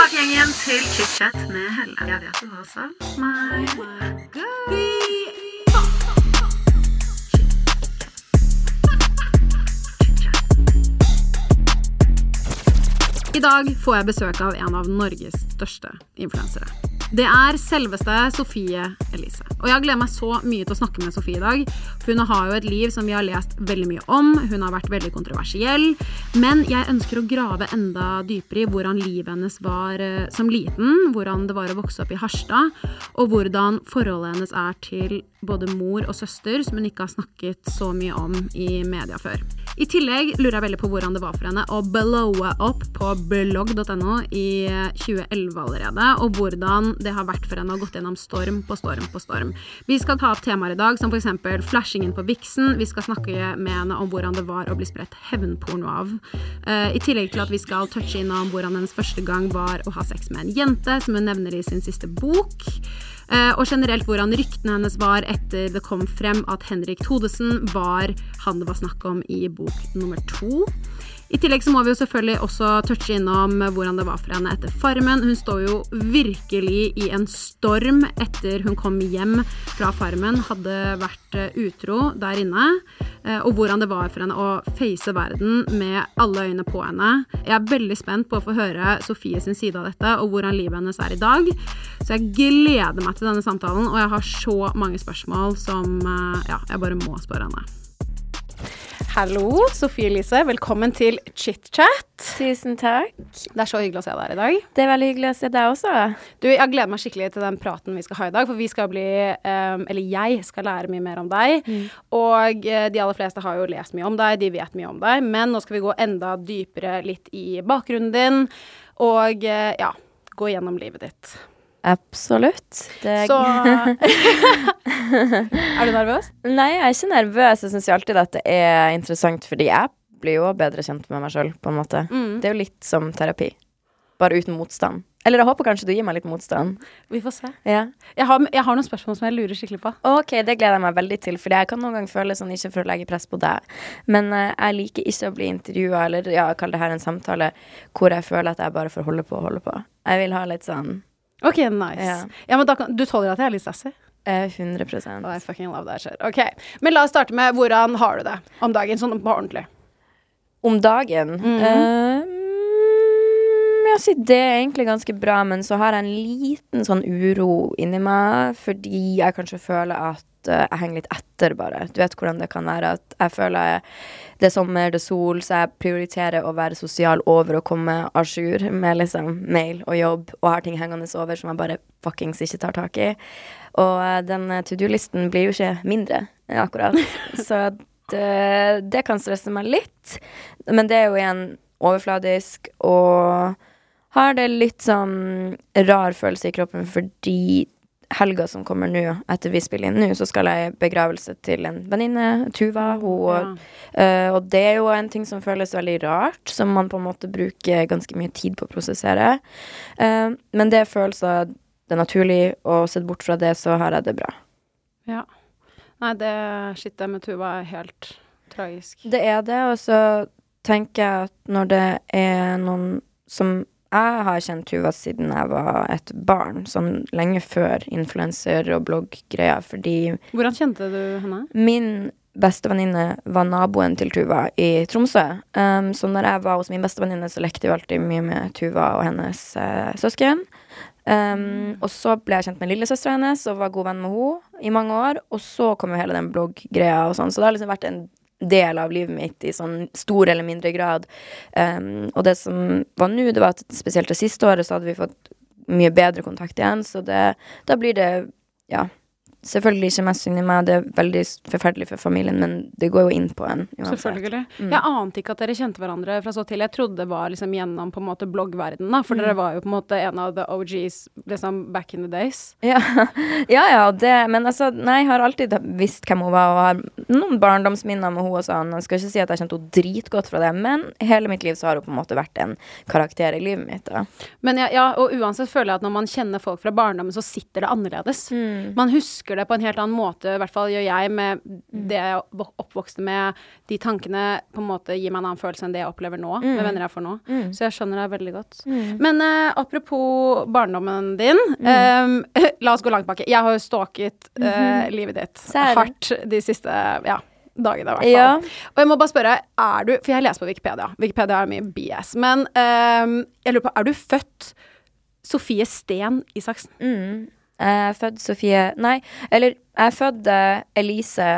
tilbake gjengen til chit-chat med Helle. Jeg vet du har savnet. I dag får jeg besøk av en av Norges største influensere. Det er selveste Sofie Elise. Og jeg gleder meg så mye til å snakke med Sofie i dag. Hun har jo et liv som vi har lest veldig mye om. Hun har vært veldig kontroversiell. Men jeg ønsker å grave enda dypere i hvordan livet hennes var eh, som liten. Hvordan det var å vokse opp i Harstad. Og hvordan forholdet hennes er til både mor og søster, som hun ikke har snakket så mye om i media før. I tillegg lurer jeg veldig på hvordan det var for henne å blowe opp på blogg.no i 2011 allerede, og hvordan det har vært for henne å gått gjennom storm på storm på storm. Vi skal ta opp temaer i dag som f.eks. flashingen på Vixen. Vi skal snakke med henne om hvordan det var å bli spredt hevnporno av. Eh, I tillegg til at vi skal touche innom hvordan hennes første gang var å ha sex med en jente, som hun nevner i sin siste bok. Eh, og generelt hvordan ryktene hennes var etter det kom frem at Henrik Thodesen var han det var snakk om i bok nummer to. I tillegg så må vi jo selvfølgelig også touche innom hvordan det var for henne etter Farmen. Hun står jo virkelig i en storm etter hun kom hjem fra Farmen, hadde vært eh, utro der inne. eh, Og hvordan det var for henne å face verden med alle øyne på henne. Jeg er veldig spent på å få høre Sofie sin side av dette, og hvordan livet hennes er i dag. Så jeg gleder meg til denne samtalen, og jeg har så mange spørsmål som eh, ja, jeg bare må spørre henne. Hallo, Sofie Elise. Velkommen til ChitChat. Tusen takk. Det er så hyggelig å se deg her i dag. Det er veldig hyggelig å se deg også. Du, Jeg gleder meg skikkelig til den praten vi skal ha i dag, for vi skal bli um, Eller jeg skal lære mye mer om deg. Og eh, de aller fleste har jo lest mye om deg, de vet mye om deg, men nå skal vi gå enda dypere litt i bakgrunnen din, og eh, ja, gå gjennom livet ditt. Absolutt. Det Så Er du nervøs? Nei, jeg er ikke nervøs. Jeg syns alltid at det er interessant, fordi jeg blir jo bedre kjent med meg sjøl, på en måte. Mm. Det er jo litt som terapi. Bare uten motstand. Eller jeg håper kanskje du gir meg litt motstand. Vi får se. Ja. Jeg har, jeg har noen spørsmål som jeg lurer skikkelig på. Ok, det gleder jeg meg veldig til, for jeg kan noen ganger føle sånn, ikke for å legge press på deg, men uh, jeg liker ikke å bli intervjua, eller ja, kall det her en samtale, hvor jeg føler at jeg bare får holde på og holde på. Jeg vil ha litt sånn Ok, nice. Ja. Ja, men kan, Du tåler at jeg er litt sassy? eh, 100 Oh, I fucking love that shit. Ok, Men la oss starte med hvordan har du det om dagen, sånn på ordentlig? Om dagen mm, Jeg sier det er egentlig ganske bra, men så har jeg en liten sånn uro inni meg fordi jeg kanskje føler at eh, jeg henger litt etter, bare. Du vet hvordan det kan være. At jeg føler jeg, det er sommer, det er sol, så jeg prioriterer å være sosial over å komme à jour med liksom mail og jobb, og har ting hengende over som jeg bare fuckings ikke tar tak i. Og eh, den eh, to do-listen blir jo ikke mindre, akkurat. så det, det kan stresse meg litt. Men det er jo igjen overfladisk, og har det litt sånn rar følelse i kroppen fordi helga som kommer nå, etter vi spiller inn nå, så skal jeg i begravelse til en venninne, Tuva. Hun, eh, og det er jo en ting som føles veldig rart, som man på en måte bruker ganske mye tid på å prosessere. Uh, men det føles følelser det er naturlig, og sett bort fra det, så har jeg det bra. Ja. Nei, det shit, med Tuva er helt Tragisk. Det er det, og så tenker jeg at når det er noen som Jeg har kjent Tuva siden jeg var et barn, sånn lenge før influenser og blogggreia, fordi Hvordan kjente du henne? min bestevenninne var naboen til Tuva i Tromsø. Um, så når jeg var hos min bestevenninne, så lekte vi alltid mye med Tuva og hennes uh, søsken. Um, og så ble jeg kjent med lillesøstera hennes og var god venn med henne i mange år. Og så kom jo hele den blogggreia og sånn, så det har liksom vært en del av livet mitt i sånn stor eller mindre grad. Um, og det som var nå, det var at spesielt det siste året så hadde vi fått mye bedre kontakt igjen, så det, da blir det ja, selvfølgelig ikke mest synd i meg. Det er veldig forferdelig for familien, men det går jo inn på en uansett. Selvfølgelig. Mm. Jeg ante ikke at dere kjente hverandre fra så til. Jeg trodde det var liksom gjennom på en måte bloggverdenen, da. For Mm. dere var jo på en måte en av the OGs liksom back in the days. Ja, ja, ja det, men altså, nei, jeg har alltid visst hvem hun var, og har noen barndomsminner med henne og sånn. Jeg skal ikke si at jeg kjente henne dritgodt fra det, men hele mitt liv så har hun på en måte vært en karakter i livet mitt. Da. Men ja, ja, og uansett føler jeg at når man kjenner folk fra barndommen, så sitter det annerledes. Mm. Man husker det på en helt annen måte, i hvert fall gjør jeg, med det jeg oppvokste med. De tankene på en måte gir meg en annen følelse enn det jeg opplever nå, Mm. med venner jeg får nå. Så jeg skjønner deg veldig godt. Men uh, apropos barndommen din, Um, la oss gå langt bak. Jeg har jo stalket eh, livet ditt Særlig. hardt de siste ja, dagene, i hvert fall. Ja. Og jeg må bare spørre, er du For jeg leser på Wikipedia. Wikipedia er mye BS. Men um, jeg lurer på, er du født Sofie Sten Isaksen? Mm. Jeg fødte Sofie Nei, eller jeg fødte eh, Elise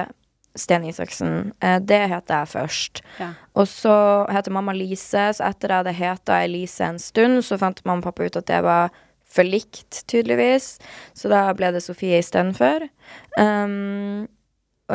Sten Isaksen. Eh, det heter jeg først. Ja. Og så heter mamma Lise, så etter jeg hadde heta Elise en stund, så fant mamma og pappa ut at det var for likt, tydeligvis. Så da ble det Sofie istedenfor. Um, og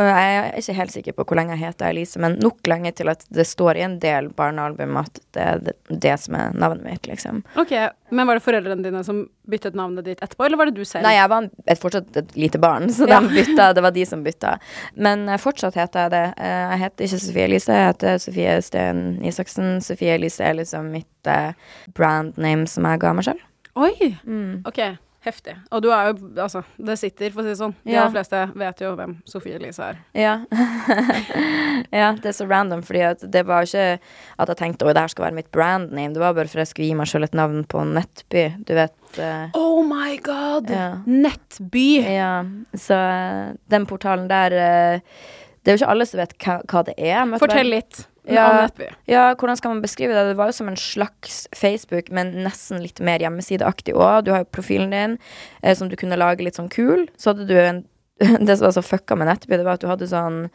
jeg er ikke helt sikker på hvor lenge jeg heter Elise, men nok lenge til at det står i en del barnealbum at det er det, det som er navnet mitt, liksom. Ok, Men var det foreldrene dine som byttet navnet ditt etterpå, eller var det du selv? Nei, jeg var et, fortsatt et lite barn, så Ja. de bytta, det var de som bytta. Men eh, fortsatt heter jeg det. Eh, Jeg heter ikke Sofie Elise, jeg heter Sofie Steen Isaksen. Sofie Elise er liksom mitt eh, brand name som jeg ga meg selv. Oi! Mm. Ok, heftig. Og du er jo Altså, det sitter, for å si det sånn. De Ja. aller fleste vet jo hvem Sofie Elise er. Ja. ja, det er så random, fordi det var ikke at jeg tenkte å, det her skal være mitt brand name. Det var bare for jeg skulle gi meg selv et navn på Nettby. Du vet. uh, Oh my god! Ja. Nettby! Ja, så eh, den portalen der uh, Det er jo ikke alle som vet hva, hva det er. Fortell litt Ja. Ja, hvordan skal man beskrive det? Det var jo som en slags Facebook, men nesten litt mer hjemmesideaktig òg. Du har jo profilen din, eh, som du kunne lage litt sånn kul. Så hadde du en Det som var så fucka med Nettby, det var at du hadde sånn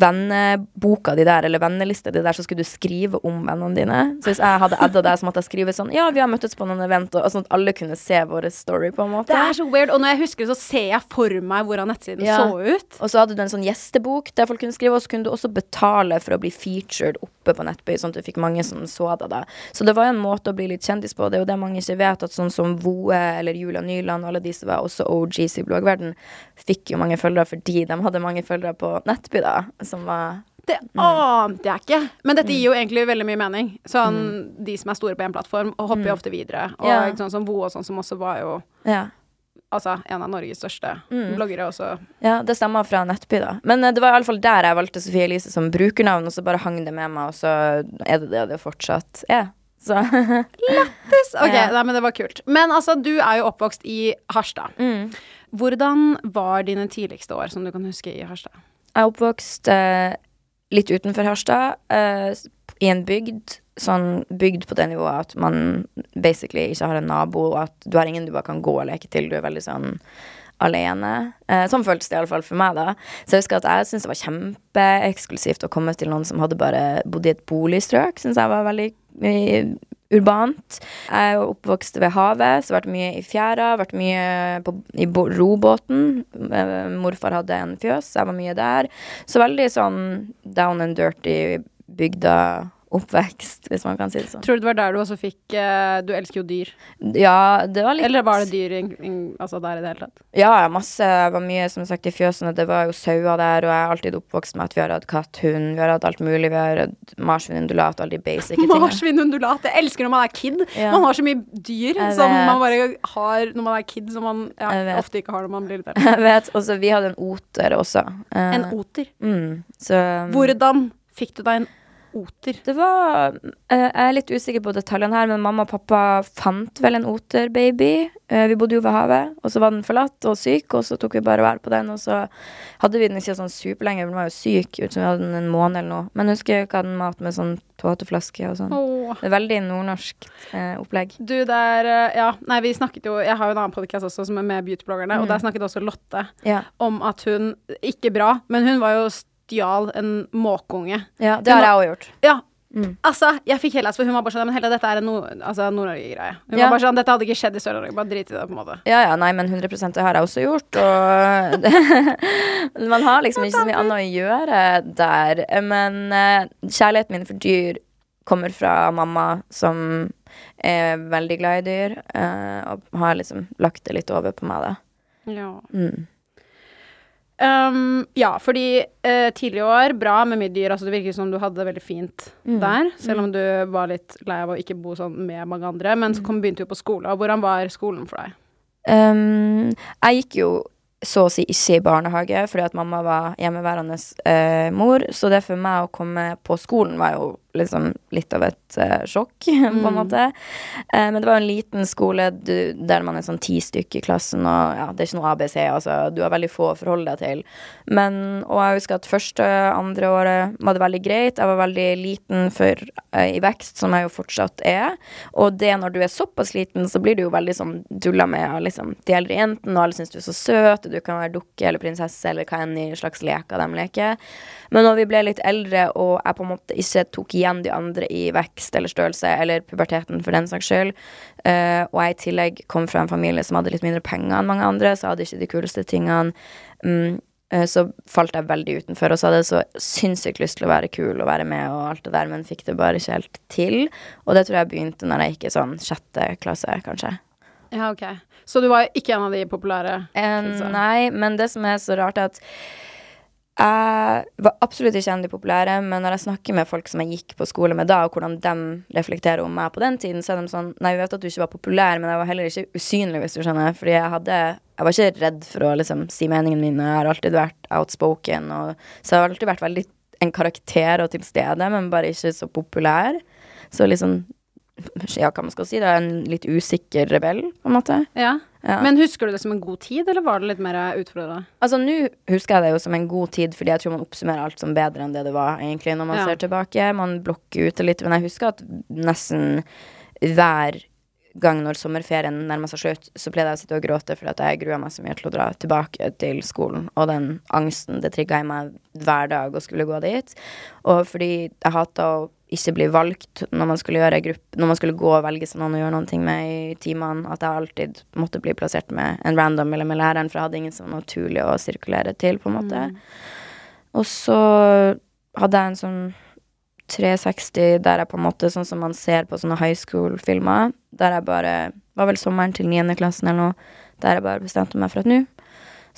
venneboka di der, eller vennelista di der, så skulle du skrive om vennene dine. Så hvis jeg hadde adda deg, så måtte jeg skrive sånn Ja, vi har møttes på noen event, og, og sånn at alle kunne se vår story, på en måte. Det er så weird. Og når jeg husker det, så ser jeg for meg hvordan nettsiden Ja. så ut. Og så hadde du en sånn gjestebok der folk kunne skrive, og så kunne du også betale for å bli featured oppe på Nettby, sånn at du fikk mange som så deg da. Så det var jo en måte å bli litt kjendis på. Det er jo det mange ikke vet, at sånn som Voe eller Julia Nyland, alle de som var også OGs i bloggverden, fikk jo mange følgere fordi de hadde mange følgere på Nettby, da, som var Det ante jeg ikke. Men dette gir jo egentlig veldig mye mening. Sånn, De som er store på én plattform, og hopper jo ofte videre. Og Ja. sånn som Vo og sånn, som også var jo Ja. altså, en av Norges største bloggere også. Ja, det stemmer fra Nettby, da. Men eh, det var iallfall der jeg valgte Sofie Elise som brukernavn, og så bare hang det med meg, og så er det det det fortsatt er. Så Ok, Ja. nei, men det var kult. Men altså, du er jo oppvokst i Harstad. Hvordan var dine tidligste år, som du kan huske, i Harstad? Jeg er oppvokst eh, litt utenfor Harstad, eh, i en bygd. Sånn bygd på det nivået at man basically ikke har en nabo, og at du har ingen du bare kan gå og leke til. Du er veldig sånn alene. Eh, sånn føltes det iallfall for meg, da. Så jeg husker at jeg syntes det var kjempeeksklusivt å komme til noen som hadde bare bodd i et boligstrøk. Syns jeg var veldig eh, urbant. Jeg er oppvokst ved havet, så vært mye i fjæra, vært mye på, i robåten. Eh, Morfar hadde en fjøs, jeg var mye der. Så veldig sånn down and dirty bygda oppvekst, hvis man kan si det sånn. Tror du det var der du også fikk uh, Du elsker jo dyr. Ja, det var litt Eller var det dyr in, in, altså der i det hele tatt? Ja, masse. Det var mye som sagt i fjøsene. Det var jo sauer der, og jeg er alltid oppvokst med at vi har hatt katt, hund, vi har hatt alt mulig. Vi har hatt marsvin, undulat, alle de basic tingene. Marsvin, undulat. Jeg elsker når man er kid. Ja. Man har så mye dyr som man bare har når man er kid, som man ja, ofte ikke har når man blir litt eldre. Jeg vet. Og så vi hadde en oter også. Uh, En oter. Mm, så Hvordan fikk du deg en oter? Det var eh, Jeg er litt usikker på detaljene her, men mamma og pappa fant vel en oterbaby. Eh, vi bodde jo ved havet, og så var den forlatt og syk, og så tok vi bare vær på den, og så hadde vi den ikke sånn superlenge, den var jo syk, ut som vi hadde den en måned eller noe. Men husker jeg ikke hadde den mat med sånn tåteflaske og sånn. Oh. Det er veldig nordnorsk eh, opplegg. Du, der eh, Ja, nei, vi snakket jo Jeg har jo en annen podcast også som er med beautybloggerne, og der snakket også Lotte Ja, om at hun Ikke bra, men hun var jo stjal en måkeunge. ja det har jeg òg gjort. Ja. Mm. Altså, jeg fikk Hellas, for hun var bare sånn Men Helle, dette er en nord altså, Nord-Norge-greie. Hun Ja. var bare sånn Dette hadde ikke skjedd i Sør-Norge. Bare drit i det, på en måte. Ja, ja, nei, men 100% det har jeg også gjort, og Man har liksom ikke så mye annet å gjøre der. Men uh, kjærligheten min for dyr kommer fra mamma, som er veldig glad i dyr, uh, og har liksom lagt det litt over på meg, da. Ja. Mm. Um, ja, fordi uh, tidlig i år, bra med mye dyr. Altså, det virker som du hadde det veldig fint Mm. der, selv om du var litt lei av å ikke bo sånn med mange andre. Men Mm. så kom, begynte du på skole, og hvordan var skolen for deg? Um, jeg gikk jo så å si ikke i barnehage fordi at mamma var hjemmeværende uh, mor, så det for meg å komme på skolen var jo liksom litt av et uh, sjokk, på en måte. Uh, men det var en liten skole du, der man er sånn ti stykker i klassen, og ja, det er ikke noe ABC, altså. Du har veldig få å forholde deg til. Men, og jeg husker at første, andre året var det veldig greit. Jeg var veldig liten for, uh, i vekst, som jeg jo fortsatt er. Og det når du er såpass liten, så blir du jo veldig sånn dulla med liksom, de eldre jentene, og alle syns du er så søt, og du kan være dukke eller prinsesse eller hva enn i slags leker de leker. Men når vi ble litt eldre, og jeg på en måte ikke tok igjen de andre i vekst eller størrelse, eller puberteten for den saks skyld, Uh, og jeg i tillegg kom fra en familie som hadde litt mindre penger enn mange andre, så hadde ikke de kuleste tingene, Um, så falt jeg veldig utenfor, og så hadde jeg så sinnssykt lyst til å være kul og være med og alt det der, men fikk det bare ikke helt til. Og det tror jeg begynte når jeg gikk i sånn sjette klasse, kanskje. Ja, ok. Så du var ikke en av de populære? Eh, nei, men det som er så rart, er at jeg var absolutt ikke en av de populære, men når jeg snakker med folk som jeg gikk på skole med da, og hvordan de reflekterer om meg på den tiden, så er de sånn Nei, vi vet at du ikke var populær, men jeg var heller ikke usynlig, hvis du skjønner. Fordi jeg hadde Jeg var ikke redd for å liksom si meningen min, og jeg har alltid vært outspoken, og Så jeg har alltid vært veldig en karakter og til stede, men bare ikke så populær. Så liksom Ja, hva man skal si, da. En litt usikker rebell, på en måte. Ja. Ja. Men husker du det som en god tid, eller var det litt mer utfordrende? Altså, nå husker jeg det jo som en god tid, fordi jeg tror man oppsummerer alt som bedre enn det det var, egentlig, når man Ja. ser tilbake. Man blokker ut det litt. Men jeg husker at nesten hver gang når sommerferien nærma seg slutt, så pleide jeg å sitte og gråte fordi at jeg grua meg så mye til å dra tilbake til skolen. Og den angsten det trigga i meg hver dag å skulle gå dit. Og fordi jeg hata å ikke bli valgt når man skulle gjøre gruppe Når man skulle gå og velge seg noen å gjøre noe med i timene. At jeg alltid måtte bli plassert med en random eller med læreren, for jeg hadde ingen som var naturlig å sirkulere til, på en måte. Og så hadde jeg en sånn 360 der jeg på en måte, sånn som man ser på sånne high school-filmer, der jeg bare Var vel sommeren til 9. klassen eller noe, der jeg bare bestemte meg for at nå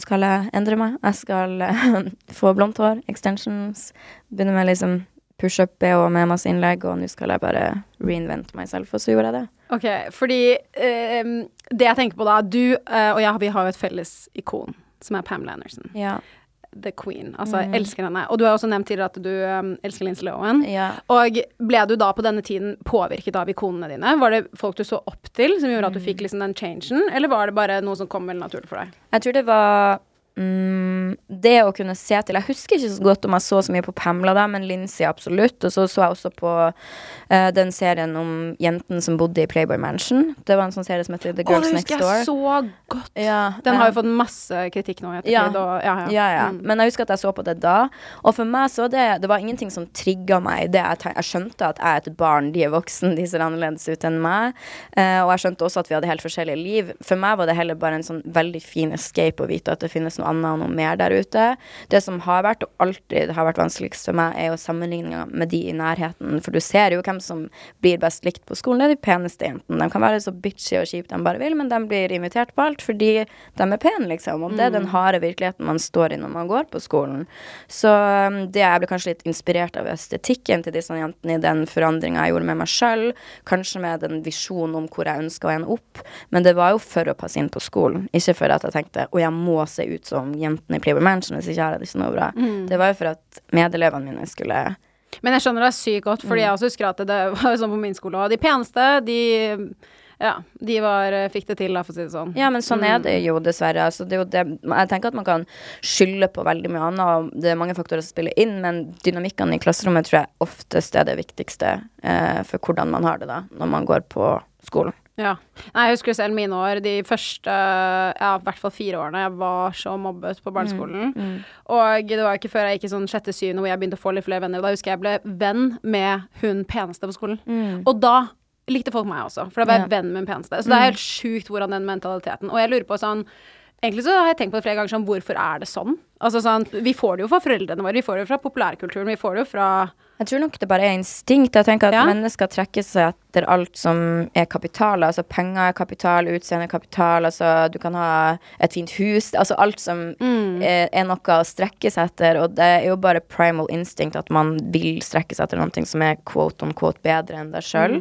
skal jeg endre meg. Jeg skal eh, få blondt hår, extensions, begynne med liksom pushup-BH med masse innlegg, og nå skal jeg bare reinvente meg selv, og så gjorde jeg det. Ok, fordi eh, det jeg tenker på da Du eh, og jeg, vi har jo et felles ikon, som er Pamela Anderson. Ja. The Queen. Altså, jeg elsker henne. Og du har også nevnt tidligere at du um, elsker Lindsay Lohan. ja. Og ble du da på denne tiden påvirket av ikonene dine? Var det folk du så opp til som gjorde at du fikk liksom den changen, eller var det bare noe som kom veldig naturlig for deg? Jeg tror det var mm, det å kunne se til Jeg husker ikke så godt om jeg så så mye på Pamela da, men Lindsay absolutt. Og så så jeg også på uh, den serien om jenten som bodde i Playboy Mansion. Det var en sånn serie som heter The Girls oh, Next husker jeg så godt! Ja, Den har jo fått masse kritikk nå i. Ja. Og, ja, ja. Ja. Mm. Men jeg husker at jeg så på det da. Og for meg så det Det var ingenting som trigga meg. Det jeg, jeg skjønte at jeg er et barn, de er voksen, de ser annerledes ut enn meg. Uh, og jeg skjønte også at vi hadde helt forskjellige liv. For meg var det heller bare en sånn veldig fin escape å vite at det finnes noe noe annet og noe mer der ute. Det som har vært, og alltid har vært vanskeligst for meg, er jo sammenligninga med de i nærheten. For du ser jo hvem som blir best likt på skolen. Det er de peneste jentene. De kan være så bitchy og kjipe de bare vil, men de blir invitert på alt fordi de er pene, liksom. Og det er den harde virkeligheten man står i når man går på skolen. Så um, det jeg ble kanskje litt inspirert av estetikken til disse jentene i den forandringa jeg gjorde med meg sjøl, kanskje med den visjonen om hvor jeg ønska å ende opp, men det var jo for å passe inn på skolen, ikke for at jeg tenkte å, jeg må se ut som jentene i Playboy Mansion hvis ikke jeg har det ikke noe bra. Det var jo for at medelevene mine skulle Men jeg skjønner deg sykt godt, fordi jeg også husker at det var sånn på min skole. òg. de peneste, de Ja, de var Fikk det til, da, for å si det sånn. Ja, men sånn er det jo dessverre. Altså, det jo det, jeg tenker at man kan skylde på veldig mye annet, det er mange faktorer som spiller inn, men dynamikkene i klasserommet tror jeg oftest er det viktigste eh, for hvordan man har det da, når man går på skolen. Ja. Nei, jeg husker selv mine år. De første, ja, i hvert fall fire årene. Jeg var så mobbet på barneskolen. Og det var ikke før jeg gikk i sånn sjette-syvende hvor jeg begynte å få litt flere venner. Da husker jeg jeg ble venn med hun peneste på skolen. Og da likte folk meg også, for da var jeg Ja. venn med hun peneste. Så det er helt sjukt hvordan den mentaliteten Og jeg lurer på sånn Egentlig så har jeg tenkt på det flere ganger sånn Hvorfor er det sånn? Altså sånn Vi får det jo fra foreldrene våre, vi får det jo fra populærkulturen, vi får det jo fra Jeg tror nok det bare er instinkt. Jeg tenker at Ja. mennesker trekker seg etter alt som er kapital. Altså penger er kapital, utseende er kapital, altså du kan ha et fint hus. Altså alt som er, er noe å strekke seg etter. Og det er jo bare primal instinct at man vil strekke seg etter noe som er quote on quote bedre enn deg sjøl.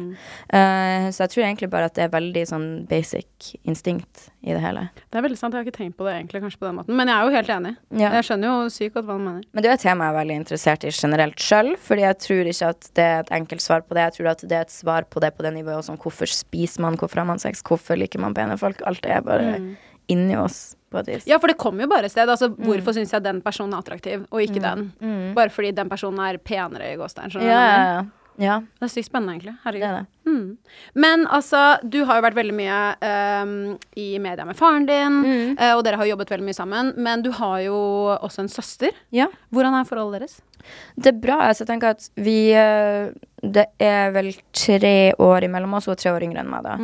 så jeg tror egentlig bare at det er veldig sånn basic instinkt i det hele. Det er veldig sant, jeg har ikke tenkt på det egentlig kanskje på den måten. Men jeg er jo helt enig. Ja. Jeg skjønner jo sykt godt hva du mener. Men det er et tema jeg er veldig interessert i generelt sjøl, fordi jeg tror ikke at det er et enkelt svar på det. Jeg tror at det er et svar på det på det nivået som hvorfor spiser man, hvorfor har man sex, hvorfor liker man pene folk. Alt er bare inni oss. Ja, for det kommer jo bare et sted. Altså, hvorfor syns jeg den personen er attraktiv, og ikke den? Bare fordi den personen er penere i gåstein. Skjønner du jeg ja. Det er sykt spennende, egentlig. Det Herregud. er det. Mm. Men altså, du har jo vært veldig mye um, i media med faren din, Mm. eh, og dere har jobbet veldig mye sammen. Men du har jo også en søster. Ja. Hvordan er forholdet deres? Det er bra. Altså, jeg tenker at vi eh, Det er vel tre år imellom oss, hun er tre år yngre enn meg, da.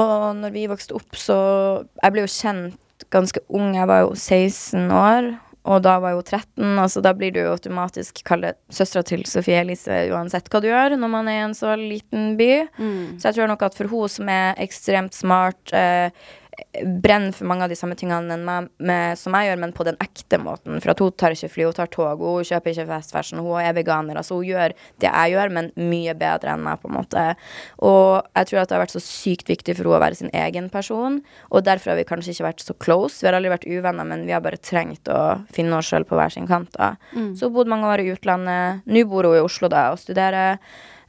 Og når vi vokste opp, så Jeg ble jo kjent ganske ung. Jeg var jo 16 år. Og da var jo 13, altså da blir du jo automatisk kalt søstera til Sofie Elise uansett hva du gjør når man er i en så liten by. Så jeg tror nok at for hun som er ekstremt smart, eh, brenner for mange av de samme tingene meg, med, som jeg gjør, men på den ekte måten. For at hun tar ikke fly, hun tar tog, hun kjøper ikke fast fashion, hun er veganer. Altså hun gjør det jeg gjør, men mye bedre enn meg, på en måte. Og jeg tror at det har vært så sykt viktig for henne å være sin egen person, og derfor har vi kanskje ikke vært så close. Vi har aldri vært uvenner, men vi har bare trengt å finne oss sjøl på hver sin kant. da. Så hun bodde mange år i utlandet. Nå bor hun i Oslo da og studerer.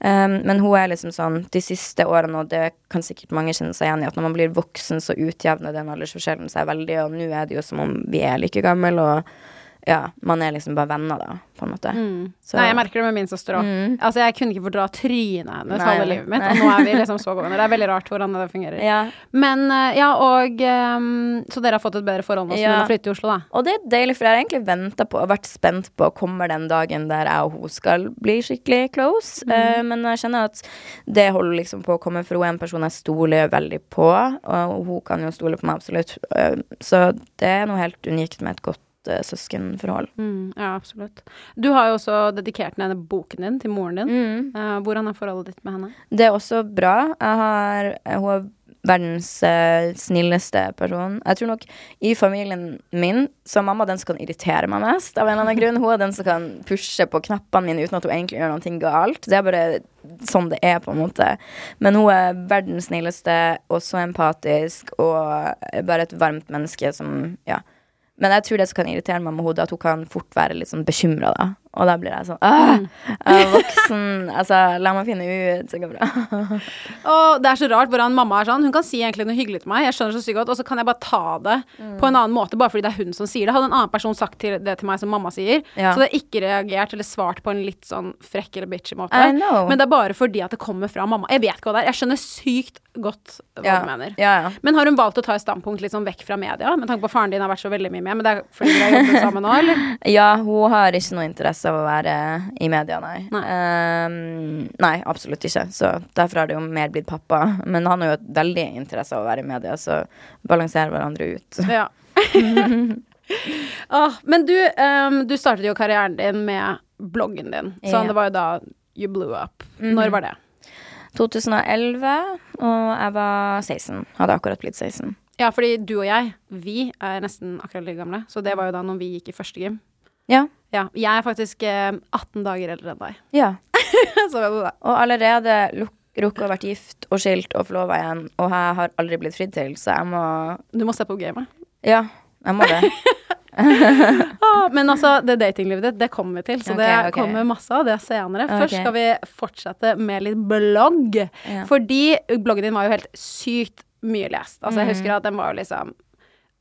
Um, men hun er liksom sånn de siste årene, og det kan sikkert mange kjenne seg igjen i, at når man blir voksen, så utjevner den aldersforskjellen seg veldig, og nå er det jo som om vi er like gamle, og ja, man er liksom bare venner, da, på en måte. Så- Nei, jeg merker det med min søster òg. Mm. Altså, jeg kunne ikke fordra trynet hennes halve livet mitt, nei. og nå er vi liksom så gode venner. Det er veldig rart hvordan det fungerer. Ja. Men eh, ja, og um, Så dere har fått et bedre forhold nå som Ja. dere flytter til Oslo, da? Og det er deilig, for jeg har egentlig venta på og vært spent på kommer den dagen der jeg og hun skal bli skikkelig close. Eh, men jeg kjenner at det holder liksom på å komme, for hun er en person jeg stoler veldig på. Og hun kan jo stole på meg absolutt. Uh, så det er noe helt unikt med et godt eh, søskenforhold. Mm, ja, absolutt. Du har jo også dedikert denne boken din til moren din. Eh, hvordan er forholdet ditt med henne? Det er også bra. Jeg har, hun er verdens uh, snilleste person. Jeg tror nok i familien min så er mamma den som kan irritere meg mest. Av en eller annen grunn. Hun er den som kan pushe på knappene mine uten at hun egentlig gjør noe galt. Det er bare sånn det er, på en måte. Men hun er verdens snilleste og så empatisk og bare et varmt menneske som Ja. Men jeg tror det som kan irritere meg med er at hun kan fort være litt sånn bekymra, da. Og da blir jeg sånn Åh, jeg er voksen. Altså, la meg finne ut, så går det bra. Og det er så rart hvordan mamma er sånn. Hun kan si egentlig noe hyggelig til meg, jeg skjønner så sykt godt, og så kan jeg bare ta det på en annen måte, bare fordi det er hun som sier det. Hadde en annen person sagt til det til meg som mamma sier, Ja. så hadde jeg ikke reagert eller svart på en litt sånn frekk eller bitchy måte. Men det er bare fordi at det kommer fra mamma. Jeg vet ikke hva det er. Jeg skjønner sykt godt hva Ja. du mener. Ja, ja. Men har hun valgt å ta et standpunkt litt sånn vekk fra media? Med tanke på faren din har vært så veldig mye med, men det er fordi dere har jobbet sammen nå, eller? Ja, hun har ikke noe interesse av å være i media, nei. Nei. Um, nei, absolutt ikke. Så derfor har det jo mer blitt pappa. Men han har jo veldig interesse av å være i media, så balanserer hverandre ut. Ja. ah, men du, um, du startet jo karrieren din med bloggen din. Så Ja. det var jo da you blew up. Når var det? 2011, og jeg var 16. Hadde akkurat blitt 16. Ja, fordi du og jeg, vi er nesten akkurat like gamle. Så det var jo da når vi gikk i første gym. Ja. Ja, jeg er faktisk eh, 18 dager eldre enn deg. ja. så. Og allerede rukket å vært gift og skilt og forlova igjen, og jeg har aldri blitt fridd til, så jeg må Du må se på gamet. Ja, jeg må det. Ah, men altså, det datinglivet ditt, det kommer vi til. Så okay, det okay. kommer masse av det senere. Først skal vi fortsette med litt blogg. Ja. Fordi bloggen din var jo helt sykt mye lest. Altså, Mhm. jeg husker at den var jo liksom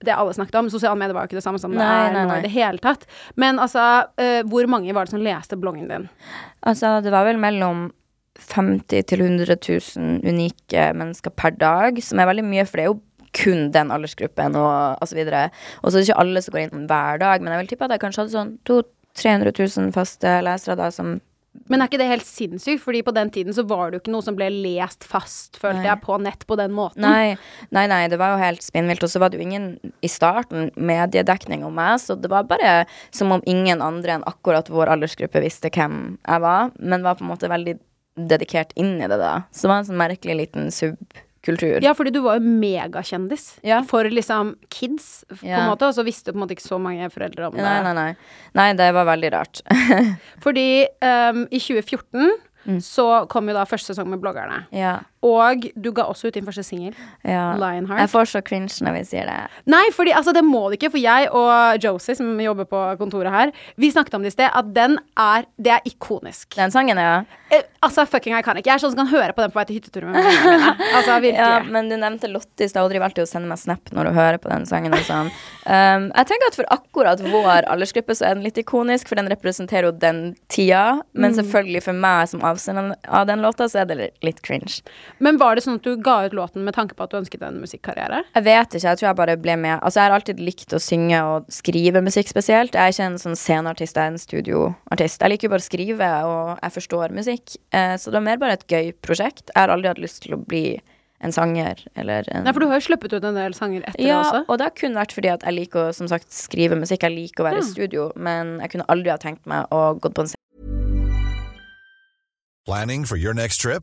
det alle snakket om. Sosiale medier var jo ikke det samme som det er nei, nå i det hele tatt. Men altså, uh, hvor mange var det som leste bloggen din? Altså, det var vel mellom 50 til 100 000 unike mennesker per dag, som er veldig mye, for det er jo kun den aldersgruppen og, osv. Og så er det ikke alle som går inn hver dag, men jeg vil tippe at jeg kanskje hadde sånn 200 000-300 000 faste lesere da som Men er ikke det helt sinnssykt? Fordi på den tiden så var det jo ikke noe som ble lest fast, følte Nei. jeg, på nett på den måten. Nei, nei, nei, det var jo helt spinnvilt. Og så var det jo ingen i starten mediedekning om meg, så det var bare som om ingen andre enn akkurat vår aldersgruppe visste hvem jeg var, men var på en måte veldig dedikert inn i det, da. Så det var en sånn merkelig liten subkultur. Ja, fordi du var jo megakjendis Ja. for liksom kids, på en Ja. måte, og så visste på en måte ikke så mange foreldre om det. Nei, nei, nei. Nei, det var veldig rart. Fordi um, i 2014 Mm. så kom jo da første sesong med bloggerne. ja, Og du ga også ut din første singel. ja. Lionheart. Jeg får så cringe når vi sier det. Nei, fordi altså, det må du ikke, for jeg og Josie, som jobber på kontoret her, vi snakket om det i sted, at den er Det er ikonisk. Den sangen, ja. Eh, altså, fucking jeg kan ikke. Jeg er sånn som kan høre på den på vei til hyttetur med mine. Altså, virkelig. Ja, men du nevnte Lotte i stad, og driver alltid og sender meg snap når du hører på den sangen. Og sånn. um, jeg tenker at for akkurat vår aldersgruppe så er den litt ikonisk, for den representerer jo den tida. Men selvfølgelig for meg som avsender av den låta, så er det litt cringe. Men var det sånn at du ga ut låten med tanke på at du ønsket en musikkarriere? Jeg vet ikke, jeg tror jeg bare ble med. Altså, jeg har alltid likt å synge og skrive musikk spesielt. Jeg er ikke en sånn sceneartist, jeg er en studioartist. Jeg liker jo bare å skrive, og jeg forstår musikk. Eh, så det var mer bare et gøy prosjekt. Jeg har aldri hatt lyst til å bli en sanger eller en Nei, for du har jo sluppet ut en del sanger etter Ja, det også. Ja, og det har kun vært fordi at jeg liker å som sagt, skrive musikk. Jeg liker å være Ja. i studio, men jeg kunne aldri ha tenkt meg å gå på en Planning for your next trip?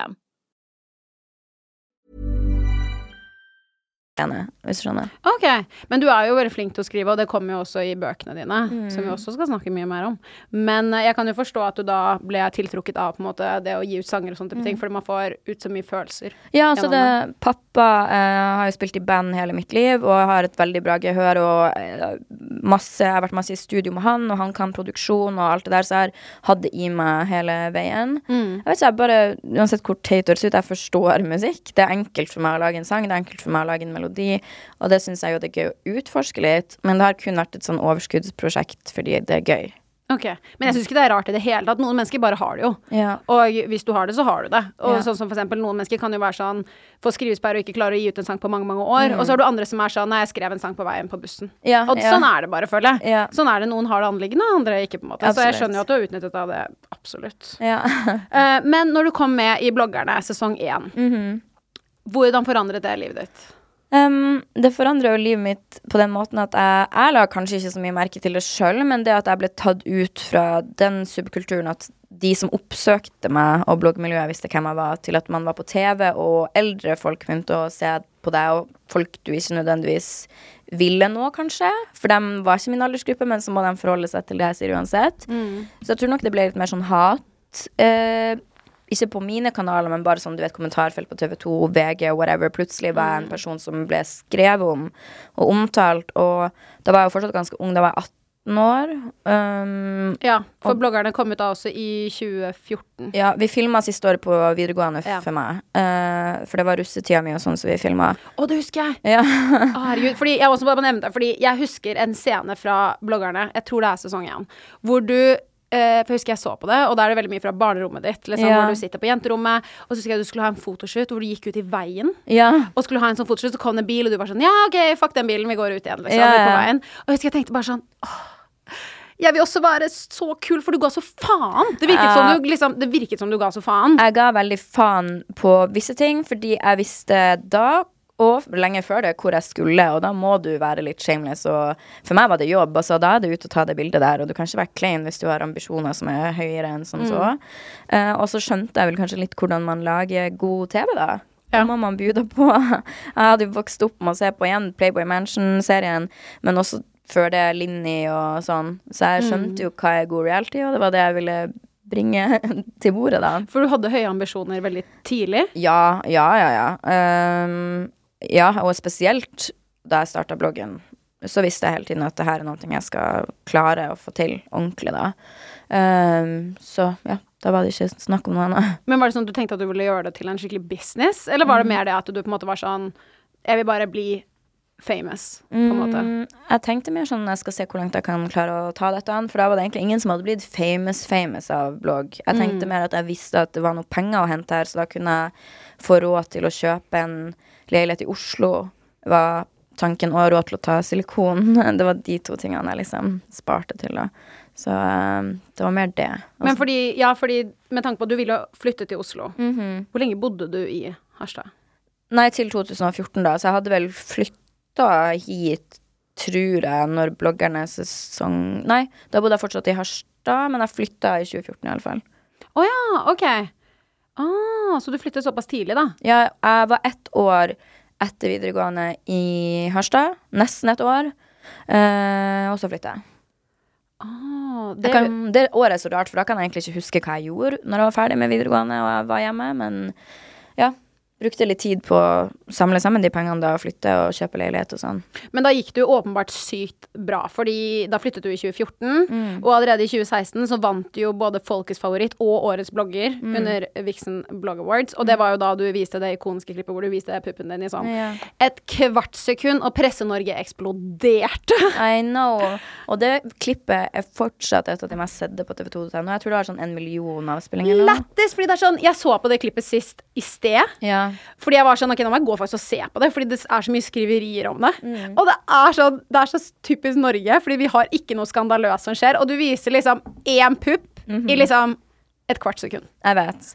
system. Scene, hvis du skjønner. Ok, men du er jo veldig flink til å skrive, og det kommer jo også i bøkene dine, Mm. som vi også skal snakke mye mer om. Men eh, jeg kan jo forstå at du da ble tiltrukket av på en måte det å gi ut sanger og sånne type ting, fordi man får ut så mye følelser. Ja, altså det, pappa eh, har jo spilt i band hele mitt liv, og har et veldig bra gehør, og eh, masse, jeg har vært masse i studio med han, og han kan produksjon og alt det der, så jeg har hatt det i meg hele veien. Jeg vet ikke, jeg bare, uansett hvor teit det høres ut, jeg forstår musikk. Det er enkelt for meg å lage en sang, det er enkelt for meg å lage en melodi. Melodi, og det syns jeg jo det er gøy å utforske litt, men det har kun vært et sånn overskuddsprosjekt fordi det er gøy. Ok, Men jeg syns ikke det er rart i det hele tatt. Noen mennesker bare har det jo. Ja. Og hvis du har det, så har du det. Og Ja. sånn som for eksempel noen mennesker kan jo være sånn få skrivesperre og ikke klare å gi ut en sang på mange, mange år. Og så har du andre som er sånn nei, jeg skrev en sang på veien på bussen. Mm. Ja, og sånn er det bare, føler jeg. Sånn er det. Noen har det anliggende, andre ikke, på en måte. Så jeg skjønner jo at du har utnyttet av det. Absolutt. Ja. Eh, men når du kom med i Bloggerne sesong én, Mhm. hvordan forandret det livet ditt? Um, det forandrer jo livet mitt på den måten at jeg, jeg la kanskje ikke så mye merke til det sjøl, men det at jeg ble tatt ut fra den subkulturen at de som oppsøkte meg og bloggmiljøet visste hvem jeg var, til at man var på TV, og eldre folk begynte å se på deg, og folk du ikke nødvendigvis ville nå, kanskje. For de var ikke min aldersgruppe, men så må de forholde seg til det jeg sier uansett. Så jeg tror nok det ble litt mer sånn hat. Eh, ikke på mine kanaler, men bare sånn, du vet, kommentarfelt på TV2, VG, whatever. Plutselig var jeg en person som ble skrevet om og omtalt, og da var jeg jo fortsatt ganske ung. Da var jeg 18 år. Um, Ja, for Og- Bloggerne kom ut da også i 2014. ja, vi filma siste året på videregående Ja. for meg. Uh, for det var russetida mi og sånn, så vi filma. Å, det husker jeg! Ja. Herregud. Fordi jeg også bare nevne det, fordi jeg husker en scene fra Bloggerne, jeg tror det er sesong én, hvor du eh, for jeg husker jeg så på det, og da er det veldig mye fra barnerommet ditt. Liksom, Ja. Hvor du sitter på jenterommet, og så husker jeg du skulle ha en fotoshoot hvor du gikk ut i veien. ja. Og skulle ha en sånn fotoshoot, så kom det en bil, og du var sånn Ja, OK, fuck den bilen, vi går ut igjen, liksom. Ja, er på veien. Og jeg husker jeg tenkte bare sånn åh, jeg vil også være så kul, for du ga så faen. Det virket, Ja. som, du, liksom, det virket som du ga så faen. Jeg ga veldig faen på visse ting, fordi jeg visste da, og lenge før det, hvor jeg skulle, og da må du være litt shameless. Og for meg var det jobb, altså da er det ute og ta det bildet der, og du kan ikke være klein hvis du har ambisjoner som er høyere enn som så. Uh, og så skjønte jeg vel kanskje litt hvordan man lager god TV, da. Da må man bjuda på. Jeg hadde jo vokst opp med å se på igjen Playboy Mansion-serien, men også før det Linni og sånn. Så jeg skjønte jo hva er god reality, og det var det jeg ville bringe til bordet, da. For du hadde høye ambisjoner veldig tidlig. Ja, ja, ja, ja. Ehm, ja, og spesielt da jeg starta bloggen, så visste jeg hele tiden at det her er noe jeg skal klare å få til ordentlig, da. Um, så ja, da var det ikke snakk om noe annet. Men var det sånn at du tenkte at du ville gjøre det til en skikkelig business, eller var det Mm. mer det at du på en måte var sånn Jeg vil bare bli famous, på en måte. Mm, jeg tenkte mer sånn jeg skal se hvor langt jeg kan klare å ta dette an, for da var det egentlig ingen som hadde blitt famous famous av blogg. Jeg tenkte mer at jeg visste at det var noe penger å hente her, så da kunne jeg få råd til å kjøpe en leilighet i Oslo, var tanken, og råd til å ta silikon. Det var de to tingene jeg liksom sparte til, da. Så eh, det var mer det. Men fordi, ja, fordi med tanke på at du ville flytte til Oslo, Mhm. hvor lenge bodde du i Harstad? Nei, til 2014, da. Så jeg hadde vel flytta hit, tror jeg, når bloggerne sesong Nei, da bodde jeg fortsatt i Harstad, men jeg flytta i 2014 i alle fall. Å ja, OK. Ah, så du flyttet såpass tidlig, da? Ja, jeg var ett år etter videregående i Harstad. Nesten et år. Eh, og så flytta jeg. Ah, det, jeg kan, det året er så rart, for da kan jeg egentlig ikke huske hva jeg gjorde når jeg var ferdig med videregående og jeg var hjemme, men ja. Brukte litt tid på å samle sammen de pengene da, og flytte og kjøpe leilighet og sånn. Men da gikk det jo åpenbart sykt bra, fordi da flyttet du i 2014, Mm. og allerede i 2016 så vant du jo både Folkets favoritt og Årets blogger Mm. under Vixen Blog Awards, og det var jo da du viste det ikoniske klippet hvor du viste puppen din i sånn Ja. et kvartsekund, og Presse-Norge eksploderte. I know. Og det klippet er fortsatt et av de mest sedde på TV2.no. Jeg tror det har sånn en million avspillinger nå. Lættis! Fordi det er sånn Jeg så på det klippet sist i sted. Ja. Fordi jeg var sånn, ok, nå må jeg gå faktisk og se på det, fordi det er så mye skriverier om det. Mm. Og det er, så, det er så typisk Norge, fordi vi har ikke noe skandaløst som skjer. Og du viser liksom én pupp Mhm. i liksom et kvart sekund. Jeg vet.